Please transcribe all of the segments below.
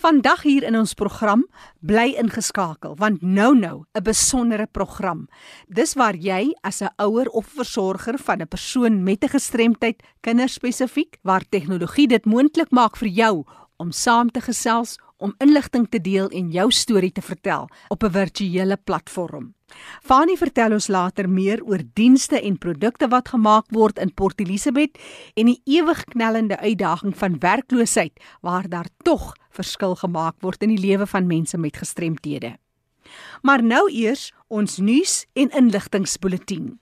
Vandag hier in ons program bly ingeskakel want nou nou 'n besondere program. Dis waar jy as 'n ouer of versorger van 'n persoon met 'n gestremdheid, kinders spesifiek, waar tegnologie dit moontlik maak vir jou om saam te gesels, om inligting te deel en jou storie te vertel op 'n virtuele platform. Fani vertel ons later meer oor dienste en produkte wat gemaak word in Port Elizabeth en die ewig knellende uitdaging van werkloosheid waar daar tog verskil gemaak word in die lewe van mense met gestremthede. Maar nou eers ons nuus en inligtingspulsatien.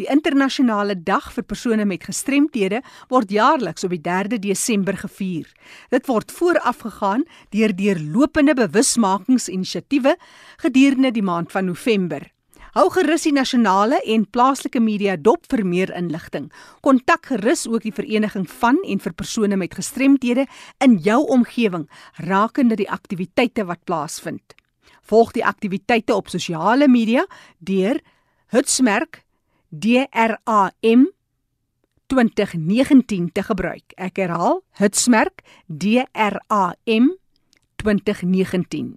Die internasionale dag vir persone met gestremthede word jaarliks op die 3de Desember gevier. Dit word voorafgegaan deur deurlopende bewusmakingsinisiatiewe gedurende die maand van November. Hou gerus die nasionale en plaaslike media dop vir meer inligting. Kontak gerus ook die vereniging van en vir persone met gestremthede in jou omgewing rakende die aktiwiteite wat plaasvind. Volg die aktiwiteite op sosiale media deur Hitsmerk DRAM 2019 te gebruik. Ek herhaal Hitsmerk DRAM 2019.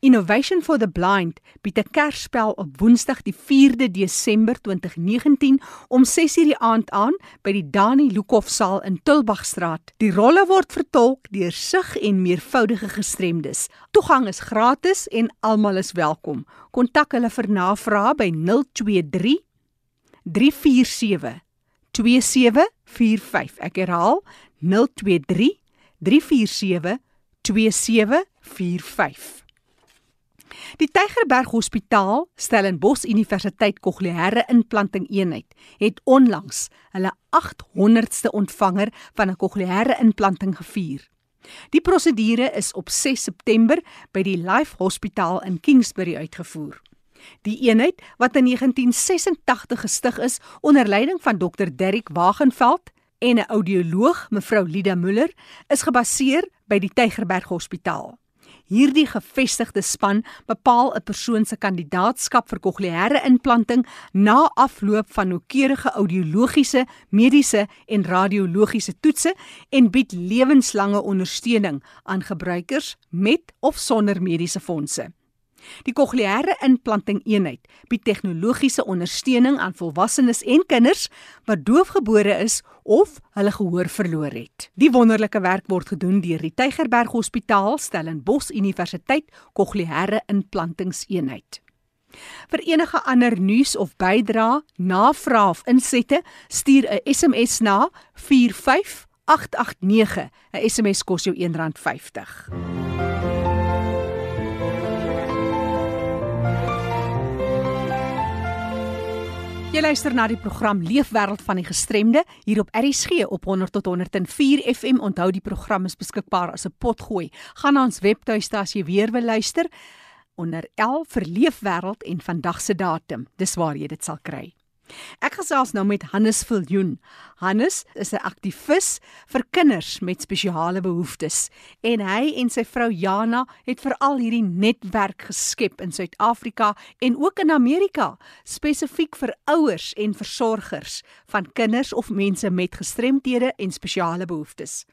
Innovation for the Blind bied 'n Kersspel op Woensdag die 4de Desember 2019 om 6:00 die aand aan by die Dani Lukhof saal in Tulbagstraat. Die rolle word vertolk deur sig en meervoudige gestremdes. Toegang is gratis en almal is welkom. Kontak hulle vir navrae by 023 347 2745. Ek herhaal 023 347 2745. Die Tygerberg Hospitaal, Stellenbosch Universiteit Kokleaire Implanting Eenheid, het onlangs hulle 800ste ontvanger van 'n kokleaire implanting gevier. Die prosedure is op 6 September by die Life Hospitaal in Kingsbury uitgevoer. Die eenheid wat in 1986 gestig is onder leiding van Dr Derrick Wagenveld en 'n audioloog mevrou Lida Muller, is gebaseer by die Tygerberg Hospitaal. Hierdie gevestigde span bepaal 'n persoon se kandidaatskap vir kokleaire implanting na afloop van noukeurige audiologiese, mediese en radiologiese toetse en bied lewenslange ondersteuning aan gebruikers met of sonder mediese fondse. Die kokleaire implanting eenheid bied tegnologiese ondersteuning aan volwassenes en kinders wat doofgebore is of hulle gehoor verloor het. Die wonderlike werk word gedoen deur die Tygerberg Hospitaal Stellenbosch Universiteit Kokleaire Implantingseenheid. Vir enige ander nuus of bydrae, navrae of insette, stuur 'n SMS na 45889. 'n SMS kos jou R1.50. Jy luister na die program Leefwêreld van die Gestremde hier op RSG op 100 tot 104 FM. Onthou die program is beskikbaar as 'n potgooi. Gaan na ons webtuiste as jy weer wil luister onder L vir Leefwêreld en vandag se datum. Dis waar jy dit sal kry. Ek gesels nou met Hannes Viljoen. Hannes is 'n aktivis vir kinders met spesiale behoeftes en hy en sy vrou Jana het veral hierdie netwerk geskep in Suid-Afrika en ook in Amerika spesifiek vir ouers en versorgers van kinders of mense met gestremthede en spesiale behoeftes.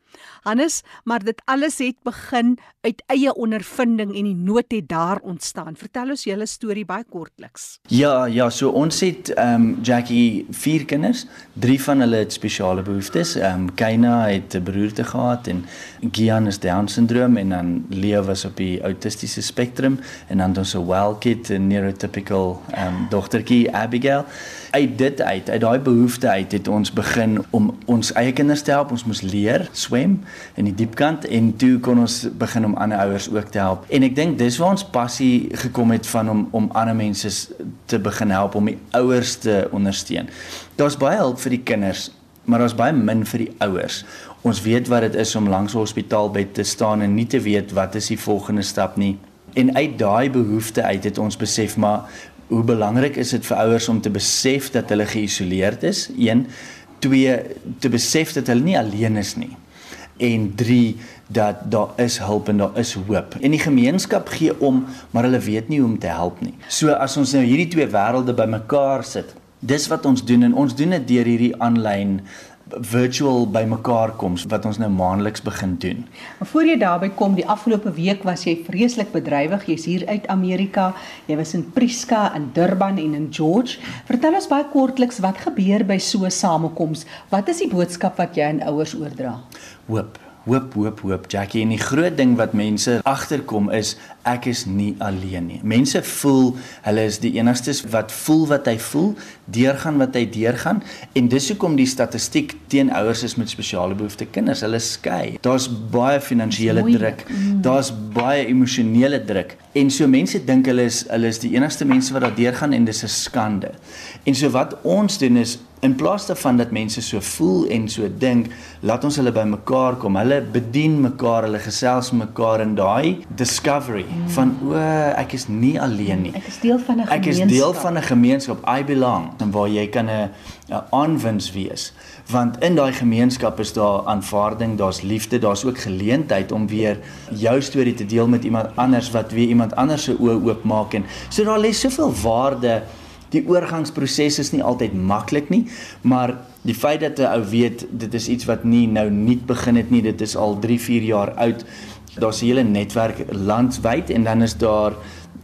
Hannes, maar dit alles het begin uit eie ondervinding en die nood het daar ontstaan. Vertel ons julle storie baie kortliks. Ja, ja, so ons het ehm um, Jackie vier kinders, drie van hulle het spesiale behoeftes. Ehm um, Kaina het 'n beroerte gehad en Gian is Down syndroom en dan Leo was op die autistiese spektrum en dan ons 'n well kid 'n neurotypical ehm um, dogtertjie Abigail. Uit dit uit, uit daai behoefte uit het ons begin om ons eie kinders te help. Ons moes leer swem in die diepkant en toe kon ons begin om ander ouers ook te help. En ek dink dis waar ons passie gekom het van om om ander mense te begin help om die ouers te ondersteun. Daar's baie hulp vir die kinders, maar daar's baie min vir die ouers. Ons weet wat dit is om langs 'n hospitaalbed te staan en nie te weet wat is die volgende stap nie. En uit daai behoefte uit het ons besef maar hoe belangrik is dit vir ouers om te besef dat hulle geïsoleerd is? 1 2 te besef dat hulle nie alleen is nie. En 3 dat daar is hulp en daar is hoop. En die gemeenskap gee om, maar hulle weet nie hoe om te help nie. So as ons nou hierdie twee wêrelde bymekaar sit, dis wat ons doen en ons doen dit deur hierdie aanlyn virtual bymekaar koms wat ons nou maandeliks begin doen. Maar voor jy daarby kom, die afgelope week was jy vreeslik bedrywig. Jy's hier uit Amerika. Jy was in Prieska, in Durban en in George. Vertel ons baie kortliks wat gebeur by so 'n samekoms. Wat is die boodskap wat jy aan ouers oordra? Hoop hoop hoop hoop Jackie en die groot ding wat mense agterkom is ek is nie alleen nie. Mense voel hulle is die enigstes wat voel wat hy voel, deurgaan wat hy deurgaan en dis hoekom die statistiek teen ouers is met spesiale behoeftes kinders, hulle skei. Daar's baie finansiële druk. Mm. Daar's baie emosionele druk. En so mense dink hulle is hulle is die enigste mense wat daar deurgaan en dis 'n skande. En so wat ons doen is in plaas daarvan dat mense so voel en so dink, laat ons hulle bymekaar kom. Hulle bedien mekaar, hulle gesels mekaar in daai discovery mm. van o, ek is nie alleen nie. Ek is deel van 'n gemeenskap. Ek is deel van 'n gemeenskap. I belong. En waar jy kan 'n aanwins wees. Want in daai gemeenskap is daar aanvaarding, daar's liefde, daar's ook geleentheid om weer jou storie te deel met iemand anders wat weer iemand anders se oë oopmaak en so daar lê soveel waarde die oorgangsproses is nie altyd maklik nie, maar die feit dat 'n ou weet dit is iets wat nie nou nuut begin het nie, dit is al 3, 4 jaar oud. Daar's 'n hele netwerk landwyd en dan is daar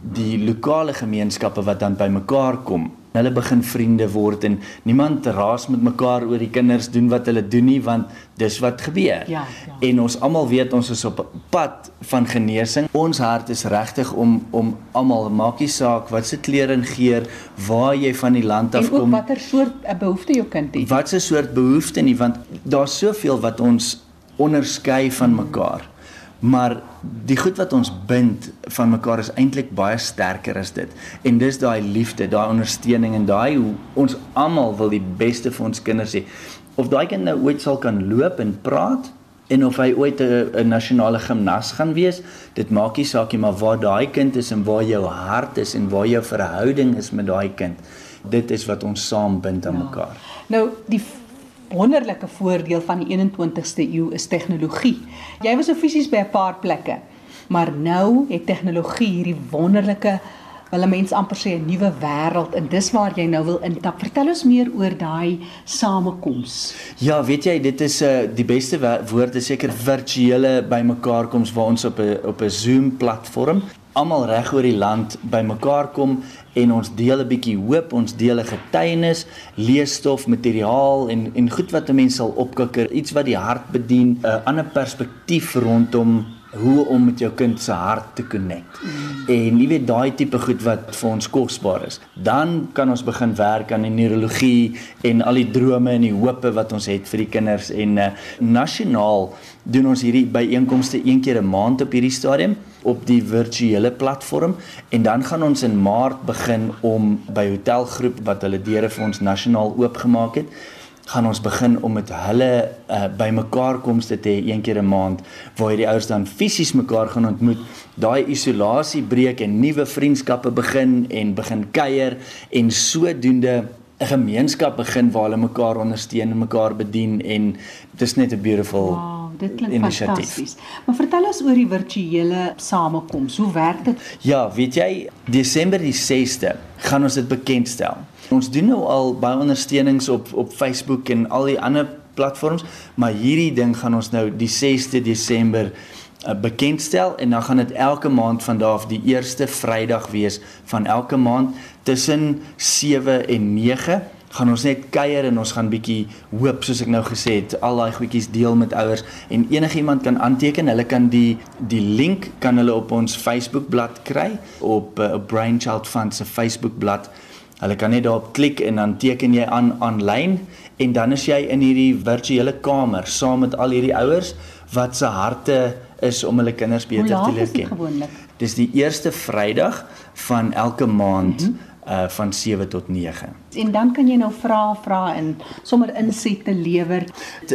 die lokale gemeenskappe wat dan bymekaar kom Hulle begin vriende word en niemand raas met mekaar oor die kinders doen wat hulle doen nie want dis wat gebeur. Ja, ja. En ons almal weet ons is op pad van genesing. Ons hart is regtig om om almal maakie saak wat se klere en geur waar jy van die land af kom. En watter soort 'n behoefte jou kind het. Wat 'n soort behoefte nie want daar's soveel wat ons onderskei van mekaar. Hmm maar die goed wat ons bind van mekaar is eintlik baie sterker as dit. En dis daai liefde daai ondersteuning en daai hoe ons almal wil die beste vir ons kinders hê. Of daai kind nou ooit sal kan loop en praat en of hy ooit 'n nasionale gimnas gaan wees dit maak nie saak nie maar waar daai kind is en waar jou hart is en waar jou verhouding is met daai kind dit is wat ons saam bind aan ja. mekaar. Nou die wonderlike voordeel van die 21ste eeu is tegnologie. Jy was fisies by 'n paar plekke, maar nou het tegnologie hierdie wonderlike wil 'n mens amper sê 'n nuwe wêreld en dis waar jy nou wil intap. Vertel ons meer oor daai samekoms. Ja, weet jy, dit is 'n uh, eh, die beste woord is seker virtuele bymekaarkoms waar ons op 'n op 'n Zoom platform almal reg oor die land bymekaar kom en ons deel 'n bietjie hoop, ons deel 'n getuienis, leesstof, materiaal en en goed wat 'n mens sal opkikker, iets wat die hart bedien, 'n ander perspektief rondom hoe om met jou kind se hart te connect. Mm. En jy weet daai tipe goed wat vir ons kosbaar is. Dan kan ons begin werk aan die neurologie en al die drome en die hope wat ons het vir die kinders en uh, nasionaal doen ons hierdie byeenkomste een keer 'n maand op hierdie stadium op die virtuele platform en dan gaan ons in Maart begin om by hotelgroep wat hulle deure vir ons nasionaal oopgemaak het gaan ons begin om met hulle uh, bymekaar komste te hê een keer 'n maand waar die ouers dan fisies mekaar gaan ontmoet daai isolasie breek en nuwe vriendskappe begin en begin kuier en sodoende 'n gemeenskap begin waar hulle mekaar ondersteun en mekaar bedien en dis net 'n beautiful wow dit klink fantasties. Maar vertel ons oor die virtuele samekoms. Hoe werk dit? Ja, weet jy, Desember die 6de gaan ons dit bekendstel. Ons doen nou al baie ondersteunings op op Facebook en al die ander platforms, maar hierdie ding gaan ons nou die 6de Desember uh, bekendstel en dan gaan dit elke maand van daardie die eerste Vrydag wees van elke maand tussen 7 en 9 gaan ons net kuier en ons gaan bietjie hoop soos ek nou gesê het al daai goedjies deel met ouers en enigiemand kan aanteken hulle kan die die link kan hulle op ons Facebook bladsy kry op 'n uh, Brainchild Fund se Facebook bladsy hulle kan net daarop klik en dan teken jy aan aanlyn en dan is jy in hierdie virtuele kamer saam met al hierdie ouers wat se harte is om hulle kinders beter te leer ken. Dis die eerste Vrydag van elke maand mm -hmm uh van 7 tot 9. En dan kan jy nou vra vra en sommer insette lewer.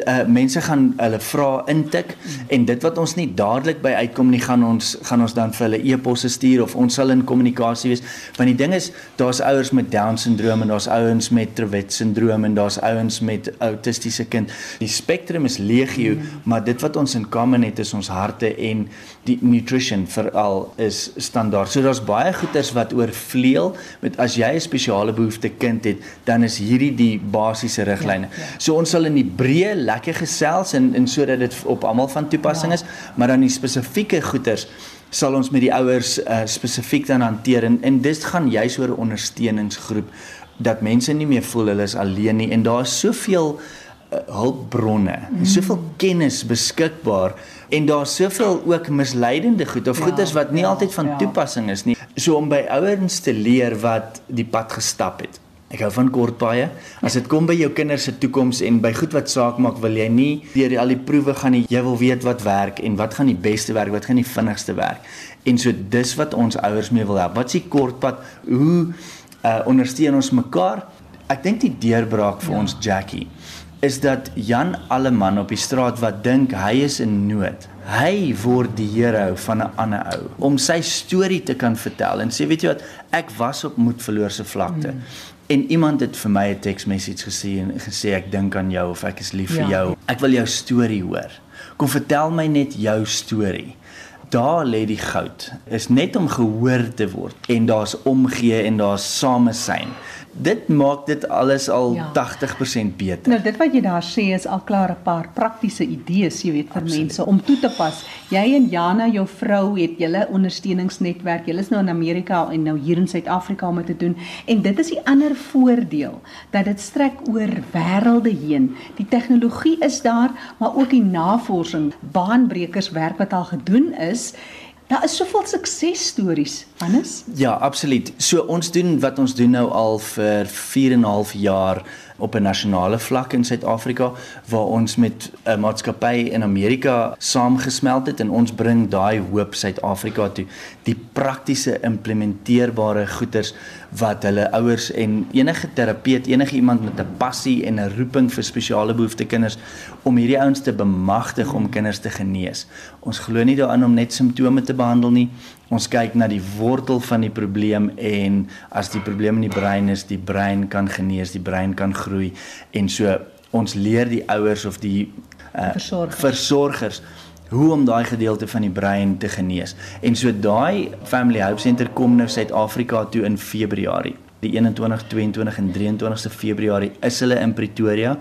Uh mense gaan hulle vra intik en dit wat ons nie dadelik by uitkom nie gaan ons gaan ons dan vir hulle e-posse stuur of ons sal in kommunikasie wees. Want die ding is daar's ouers met down syndroom en daar's ouens met Tourette syndroom en daar's ouens met autistiese kind. Die spektrum is legio, mm. maar dit wat ons in common het is ons harte en die nutrition veral is standaard. So daar's baie goeders wat oorvleuel met as jy 'n spesiale behoefte kind het, dan is hierdie die basiese riglyne. Ja, ja. So ons sal in die breë lekker gesels en en sodat dit op almal van toepassing ja. is, maar dan die spesifieke goeters sal ons met die ouers uh, spesifiek dan hanteer en en dit gaan juis oor 'n ondersteuningsgroep dat mense nie meer voel hulle is alleen nie en daar is soveel uh, hulpbronne, mm. soveel kennis beskikbaar en daar's soveel ook misleidende goed of ja, goeders wat nie ja, altyd van ja. toepassing is nie. So om by ouers te leer wat die pad gestap het. Ek hou van kort paaie. As dit kom by jou kinders se toekoms en by goed wat saak maak, wil jy nie deur al die proewe gaan nie. Jy wil weet wat werk en wat gaan die beste werk, wat gaan die vinnigste werk. En so dis wat ons ouers mee wil help. Wat is die kort pad? Hoe uh, ondersteun ons mekaar? Ek dink die deurbraak vir ja. ons Jackie is dat Jan Alleman op die straat wat dink hy is in nood. Hy word die hero van 'n ander ou om sy storie te kan vertel en sê weet jy wat ek was op moedverloorse vlakte mm. En iemand het vir my 'n teksmessage gesê en gesê ek dink aan jou of ek is lief ja. vir jou. Ek wil jou storie hoor. Kom vertel my net jou storie. Daar lê die goud. Is net om gehoor te word en daar's omgee en daar's samesyn dit maak dit alles al ja. 80% beter. Nou dit wat jy daar sê is al klaar 'n paar praktiese idees, jy weet vir Absoluut. mense om toe te pas. Jy en Jana, jou vrou, het julle ondersteuningsnetwerk. Julle is nou in Amerika en nou hier in Suid-Afrika om dit te doen. En dit is die ander voordeel dat dit strek oor wêrelde heen. Die tegnologie is daar, maar ook die navorsing, baanbrekers werk wat al gedoen is. Daar is soveel suksesstories, Hannes. Ja, absoluut. So ons doen wat ons doen nou al vir 4 en 'n half jaar op 'n nasionale vlak in Suid-Afrika waar ons met 'n maatskappy in Amerika saamgesmelt het en ons bring daai hoop Suid-Afrika toe die praktiese implementeerbare goeders wat hulle ouers en enige terapeut enige iemand met 'n passie en 'n roeping vir spesiale behoefte kinders om hierdie ouens te bemagtig om kinders te genees. Ons glo nie daarin om net simptome te behandel nie. Ons kyk na die wortel van die probleem en as die probleem in die brein is, die brein kan genees, die brein kan groei en so ons leer die ouers of die uh, versorgers. versorgers hoe om daai gedeelte van die brein te genees. En so daai Family Hope Center kom nou Suid-Afrika toe in Februarie. Die 21, 22 en 23ste Februarie is hulle in Pretoria.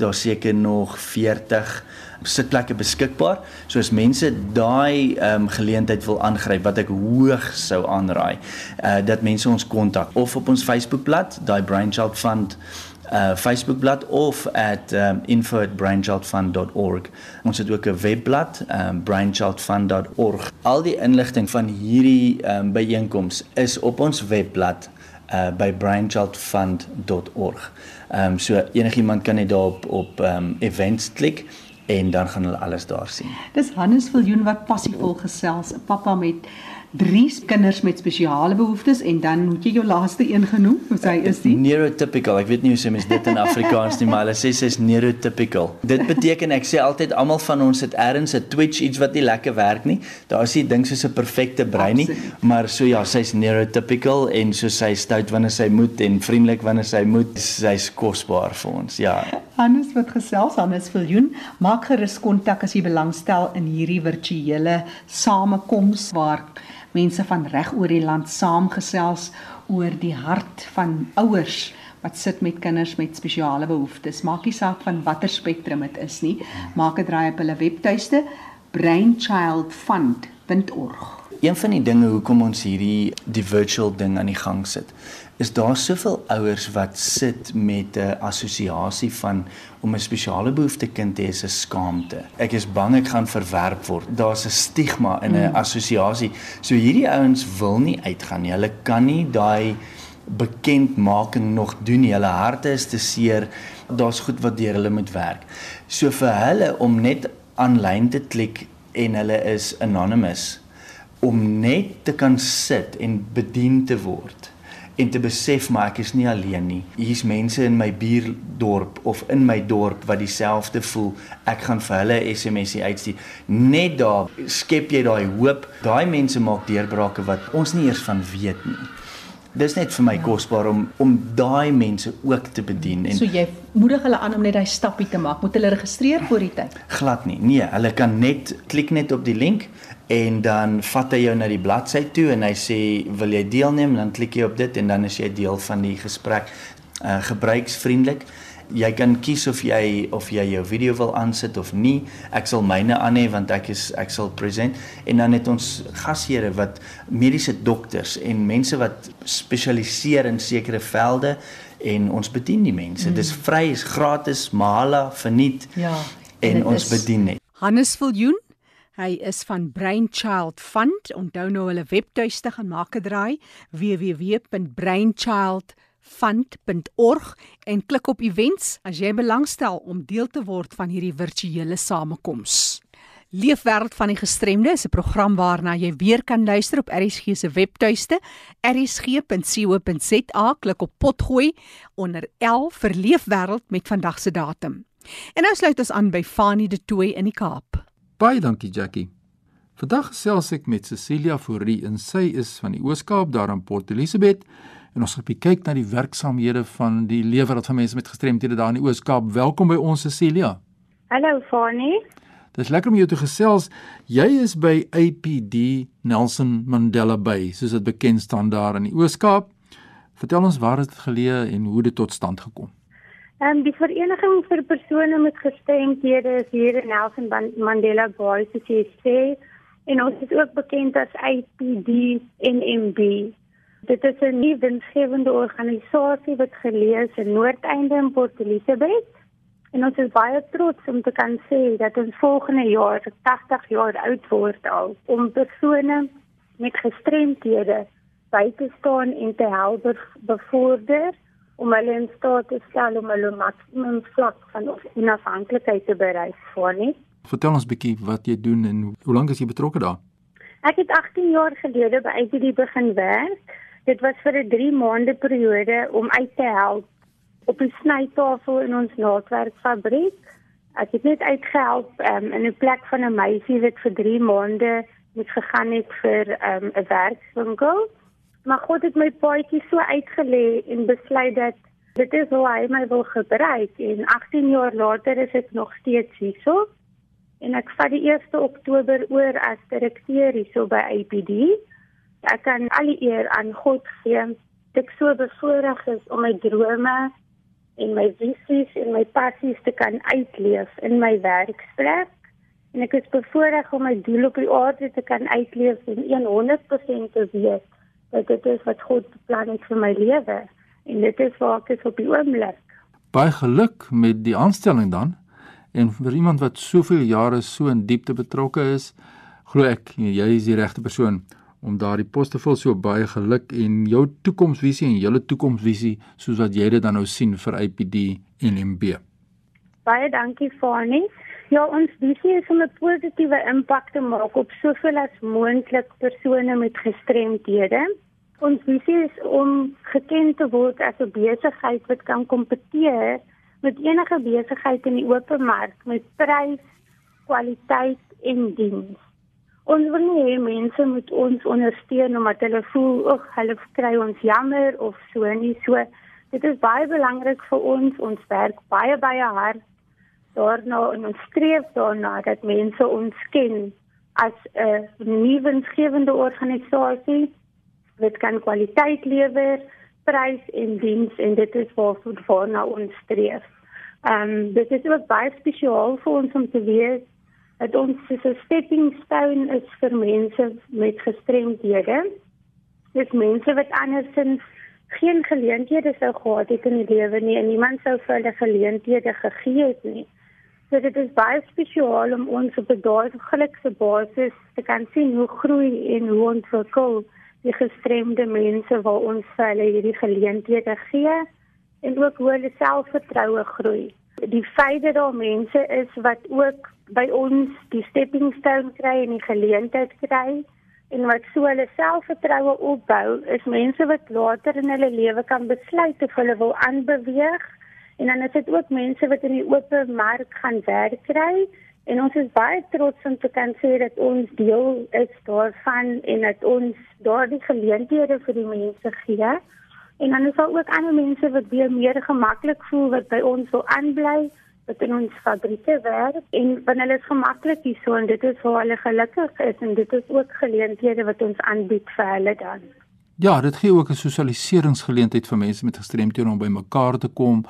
Daar seker nog 40 sitplekke beskikbaar. So as mense daai ehm um, geleentheid wil aangryp wat ek hoog sou aanraai, uh dat mense ons kontak of op ons Facebookblad, daai Brainchild Fund uh Facebookblad of at um, info@brainchildfund.org. Ons het ook 'n webblad, um brainchildfund.org. Al die inligting van hierdie um byeenkomste is op ons webblad uh by brainchildfund.org. Ehm um, so enigiemand kan net daarop op ehm um, events klik en dan gaan hulle alles daar sien. Dis Hannes Viljoen wat passievol gesels, 'n pappa met drie kinders met spesiale behoeftes en dan moet jy jou laaste een genoem, hoe hy is die neurotypical. Ek weet nie hoe sê mens dit in Afrikaans nie, maar hulle sê sy's neurotypical. Dit beteken ek sê altyd almal van ons het ergens 'n twitch iets wat nie lekker werk nie. Daar is nie ding soos 'n perfekte brein nie, Absoluut. maar so ja, sy's neurotypical en so sy stout wanneer sy moet en vriendelik wanneer sy moet. Sy's kosbaar vir ons. Ja. Hannes wat gesels Hannes Viljoen, maak gerus kontak as jy belangstel in hierdie virtuele samekoms waar mense van reg oor die land saamgesels oor die hart van ouers wat sit met kinders met spesiale behoeftes. Maak nie saak van watter spektrum dit is nie. Maak 'n draai op hulle webtuiste brainchildfund.org. Een van die dinge hoekom ons hierdie die virtual ding aan die gang sit, is daar soveel ouers wat sit met 'n assosiasie van om 'n spesiale behoefte kind te hê se skaamte. Ek is bang ek gaan verwerp word. Daar's 'n stigma in 'n mm. assosiasie. So hierdie ouens wil nie uitgaan nie. Hulle kan nie daai bekendmaking nog doen nie. Hulle harte is te seer. Daar's goed wat deur hulle moet werk. So vir hulle om net aanlyn te klik en hulle is anonymous om net te kan sit en bedien te word en te besef maar ek is nie alleen nie. Hier's mense in my buurdorp of in my dorp wat dieselfde voel. Ek gaan vir hulle 'n SMSie uitstuur. Net daar skep jy daai hoop. Daai mense maak deurbrake wat ons nie eers van weet nie. Dis net vir my ja. kosbaar om om daai mense ook te bedien en So jy moedig hulle aan om net daai stappie te maak. Moet hulle registreer voor die tyd? Glad nie. Nee, hulle kan net klik net op die link en dan vat hy jou na die bladsy toe en hy sê wil jy deelneem? Dan klik jy op dit en dan is jy deel van die gesprek uh, gebruiksvriendelik. Jy kan kies of jy of jy jou video wil aansit of nie. Ek sal myne aan hê want ek is ek sal present. En dan het ons gasheere wat mediese dokters en mense wat spesialiseer in sekere velde en ons bedien die mense. Mm. dis vry is gratis mahala verniet ja en, en ons is... bedien net. Hannes Viljoen Hy is van Brainchild Fund. Onthou nou hulle webtuiste gaan maak 'n draai www.brainchildfund.org en klik op events as jy belangstel om deel te word van hierdie virtuele samekoms. Leefwêreld van die gestremde is 'n program waarna jy weer kan luister op RSG se webtuiste rsg.co.za klik op potgooi onder L vir leefwêreld met vandag se datum. En nou sluit ons aan by Fanie de Tooi in die Kaap. Baie dankie Jackie. Vandag gesels ek met Cecilia Fourie en sy is van die Ooskaap daar in Port Elizabeth en ons gaan kyk na die werksamehede van die lewenswêreld van mense met gestremthede daar in die Ooskaap. Welkom by ons Cecilia. Hallo Fani. Dit is lekker om jou te gesels. Jy is by APD Nelson Mandela Bay, soos dit bekend staan daar in die Ooskaap. Vertel ons waar dit geleë en hoe dit tot stand gekom het. Ehm um, die vereniging vir persone met gestremthede is hier in Nelson Mandela Bay soos jy sê en ons is ook bekend as IPD NMB. Dit is 'n nuwe winsgewende organisasie wat geleë is in Noordeinde in Port Elizabeth. En ons is baie trots om te kan sê dat ons volgende jaar 80 jaar oud word al om persone met gestremthede by te staan en te help bevorder om hulle in staat te stel om hulle maksimum vlak van onafhanklikheid te bereik voor nie. Vertel ons bietjie wat jy doen en hoe lank is jy betrokke daar? Ek het 18 jaar gelede by ITD begin werk. Dit was vir 'n 3 maande periode om uit te help op die snytafel in ons naaldwerkfabriek. Ek het net uitgehelp um, in 'n plek van 'n meisie wat vir 3 maande moet gegaan het vir 'n um, werkswinkel. Maar God het my paadjie so uitgelê en besluit dat dit is hoe hy my wil gebruik en 18 jaar later is ek nog steeds hierso. En ek vat die 1 Oktober oor as direkteur hierso by APD. Ek kan al die eer aan God gee. Ek so bevoorreg is om my drome en my visies en my passies te kan uitleef in my werksplek. En ek is bevoorreg om my doel op die aarde te kan uitleef en 100% te wees dat dit is wat God beplan het vir my lewe en dit is waar ek is op die oomblik. Baie geluk met die aanstelling dan. En vir iemand wat soveel jare so in diepte betrokke is, glo ek jy is die regte persoon om daardie pos te vul. So baie geluk en jou toekomsvisie en julle toekomsvisie soos wat jy dit dan nou sien vir IPD en MB. Baie dankie Fani. Ja, ons visie is om 'n positiewe impak te maak op soveel as moontlik persone met gestremthede. Ons visie is om geken te word as 'n besigheid wat kan kompeteer met enige besigheid in die oop mark met prys, kwaliteit en diens. Ons wil nie hê mense moet ons ondersteun omdat hulle voel of hulle kry ons jammer of so nie. So dit is baie belangrik vir ons. Ons werk baie baie hard daarna en ons streef daarna dat mense ons ken as 'n nuwensgewende organisasie wat kan kwaliteit lewer, prys en diens en dit is waarvoor waarna ons streef. Ehm um, dit is ook baie spesiaal vir ons om te weet dat ons 'n stepping stone is vir mense met gestremdhede. Dis mense wat andersins geen geleenthede sou gehad het in die lewe nie en niemand sou vir hulle geleenthede gegee het nie. So dit is baie spesiaal om ons op 'n daaglikse basis te kan sien hoe groei en hoe ontwikkel die gestremde mense waar ons vir hulle hierdie geleenthede gee en ook hoe hulle selfvertroue groei. Die feit dat daar mense is wat ook by ons die stepping stone kry en die geleentheid kry en wat so hulle selfvertroue opbou, is mense wat later in hulle lewe kan besluit of hulle wil aanbeweeg En dan is dit ook mense wat in die oop mark gaan werk kry en ons is baie trots om te kan sê dat ons deel is daarvan en dat ons daardie geleenthede vir die mense gee. En dan is daar ook ander mense wat weer meer gemaklik voel wat by ons wil aanbly, in ons fabrieke werk en hulle is gemaklik hierso en dit is waar hulle gelukkig is en dit is ook geleenthede wat ons aanbied vir hulle dan. Ja, dit gee ook 'n sosialiseringsgeleentheid vir mense met gestremthede om by mekaar te kom.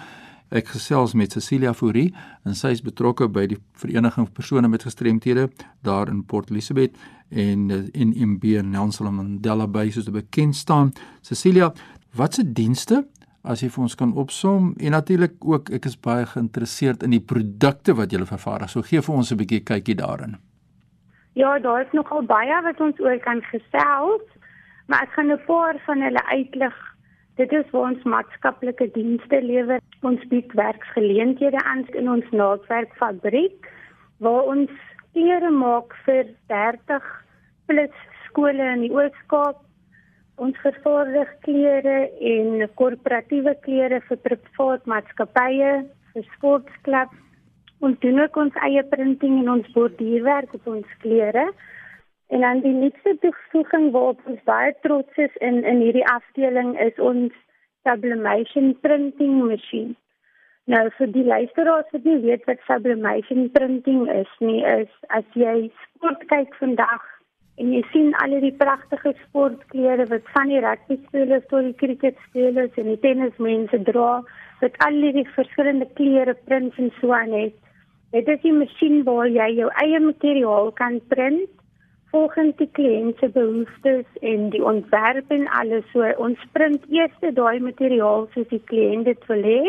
Ek gesels met Cecilia Fourie en sy is betrokke by die vereniging vir persone met gestremthede daar in Port Elizabeth en in MB Nelson Mandela Bay soos dit bekend staan. Cecilia, watse dienste as jy vir ons kan opsom en natuurlik ook ek is baie geïnteresseerd in die produkte wat julle vervaardig. So gee vir ons 'n bietjie kykie daarin. Ja, daar is nogal baie wat ons oor kan gesels, maar ek gaan 'n paar van hulle uitlig. Dit is waar ons maatskaplike dienste lewer. Ons bied werksgeleenthede aan in ons naaldwerkfabriek waar ons klere maak vir 30 plus skole in die Oos-Kaap ons vervaardig klere en korporatiewe klere vir privaat maatskappye, vir sportklubs. Ons doen ook ons eie printing en ons borduurwerk op ons klere. En dan die nuutste toevoeging waarop ons baie trots is in in hierdie afdeling is ons sublimation printing masjien. Nou vir die luisteraars wat nie weet wat sublimation printing is nie, is as jy sport kyk vandag en jy sien al die pragtige sportklere wat van die rugby spelers tot die cricket spelers en die tennismense dra met al die verskillende kleure prints en so aan het. Dit is 'n masjien waar jy jou eie materiaal kan print volgens die kliënt se behoeftes en die ontwerp en alles. So ons print eers daai materiaal soos die kliënt dit wil hê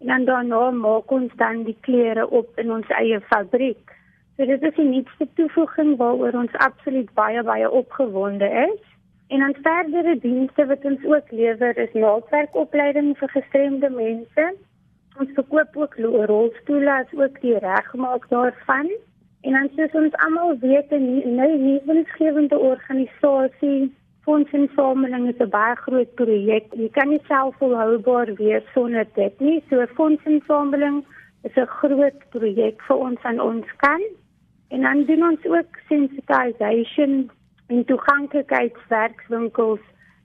en dan daarna maak ons dan die klere op in ons eie fabriek. So dit is die nuutste toevoeging waaroor ons absoluut baie baie opgewonde is. En dan verdere dienste wat ons ook lewer is naaldwerkopleiding vir gestremde mense. Ons verkoop ook rolstoele as ook die regmaak daarvan. En dan soos ons almal weet, 'n nou nuwensgewende organisasie fondsinsameling is 'n baie groot projek. Jy kan nie self volhoubaar wees sonder dit nie. So fondsinsameling is 'n groot projek vir ons aan ons kant. En dan doen ons ook sensitization en toeganklikheidswerkswinkels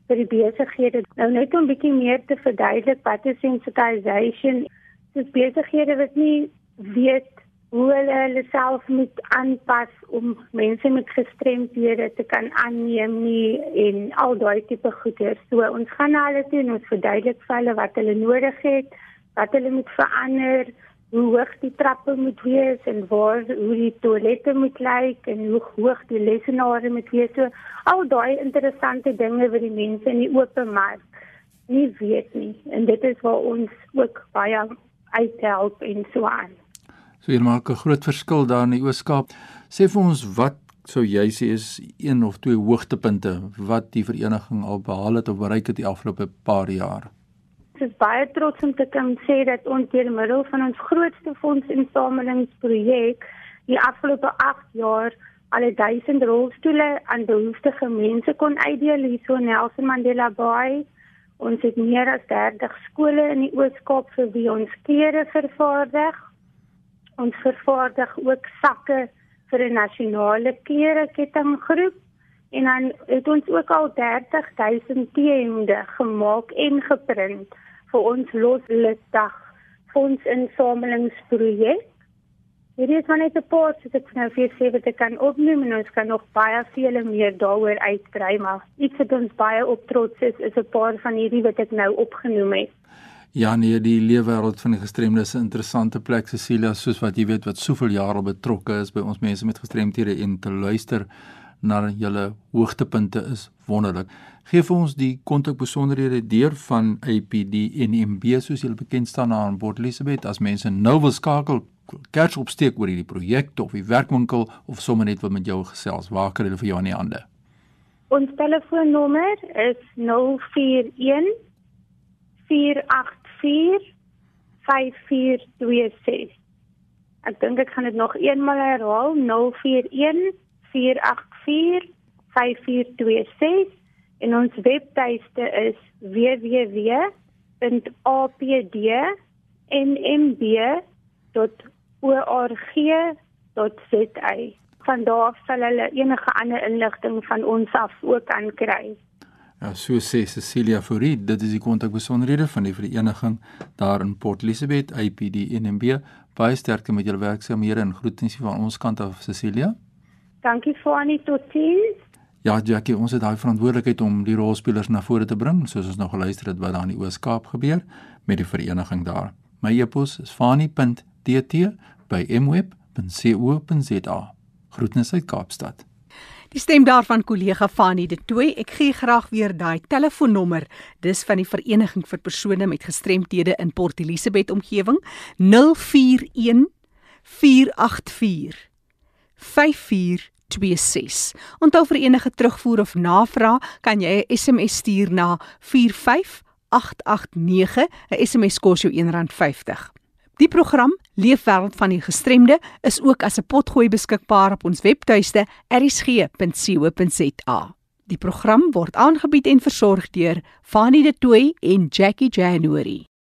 vir die besighede. Nou net om 'n bietjie meer te verduidelik wat is sensitization? Dis besighede wat nie weet hoe hulle hulle self moet aanpas om mense met gestremdhede te kan aanneem nie en al daai tipe goeders. So ons gaan na hulle toe en ons verduidelik vir hulle wat hulle nodig het, wat hulle moet verander hoe hoog die trappe moet wees en waar hoe die toilette moet lyk en hoe hoog die lesenaars moet wees. So al daai interessante dinge wat die mense in die openmark nie weet nie. En dit is waar ons ook baie uithelp en so aan. So hier maak 'n groot verskil daar in die Ooskaap. Sê vir ons wat sou jy sê is een of twee hoogtepunte wat die vereniging al behaal het of bereik het die afgelope paar jaar? Ek is baie trots om te kan sê dat ons deur middel van ons grootste fondsinsamelingsprojek die afgelope 8 jaar al 1000 rolstoele aan behoeftige mense kon uitdeel hier so in Nelson Mandela Bay. Ons het meer as 30 skole in die Oos-Kaap vir wie ons klere vervaardig. Ons vervaardig ook sakke vir 'n nasionale klerekettinggroep en dan het ons ook al 30000 T-hemde gemaak en geprint vir ons losliddag fondsinsamelingsprojek. Hierdie is maar net 'n paar wat ek nou vir sê wat ek kan opneem en ons kan nog baie vele meer daaroor uitbrei maar iets wat ons baie op trots is is 'n paar van hierdie wat ek nou opgenoem het. Ja nee, die leefwêreld van die gestremdes is 'n interessante plek Cecilia soos wat jy weet wat soveel jare betrokke is by ons mense met gestremthede en te luister na julle hoogtepunte is wonderlik. Gee vir ons die kontak besonderhede deur van APD en MB soos julle bekend staan aan Port Elizabeth as mense nou wil skakel kers opsteek oor hierdie projek of die werkwinkel of sommer net wil met jou gesels. Waar kan hulle vir jou aan die hande? Ons telefoonnommer is 041 484 5426. Ek dink ek gaan dit nog eenmal herhaal 041 484 5426 en ons webtuiste is www.apdnmb.org.za. Van daar sal hulle enige ander inligting van ons af ook aankry. Ja, so sê Cecilia Fourie, dit is die kontakbesonderhede van die vereniging daar in Port Elizabeth, APD NMB Baie sterkte met julle werksaamhede en groetens van ons kant af Cecilia. Dankie Fani tot sins. Ja, Jackie, ons het daai verantwoordelikheid om die rolspelers na vore te bring, soos ons nog geluister het wat daar in die Oos-Kaap gebeur met die vereniging daar. My e-pos is fani.dt@mweb.co.za. Groetens uit Kaapstad. Die stem daarvan kollega Fanny de Tooi. Ek gee graag weer daai telefoonnommer. Dis van die Vereniging vir persone met gestremthede in Port Elizabeth omgewing 041 484 5426. Onthou vir enige terugvoer of navraag kan jy 'n SMS stuur na 45889. 'n SMS kos jou R1.50. Die program Leefwêreld van die Gestremde is ook as 'n potgooi beskikbaar op ons webtuiste erisg.co.za. Die program word aangebied en versorg deur Fanie De Tooy en Jackie January.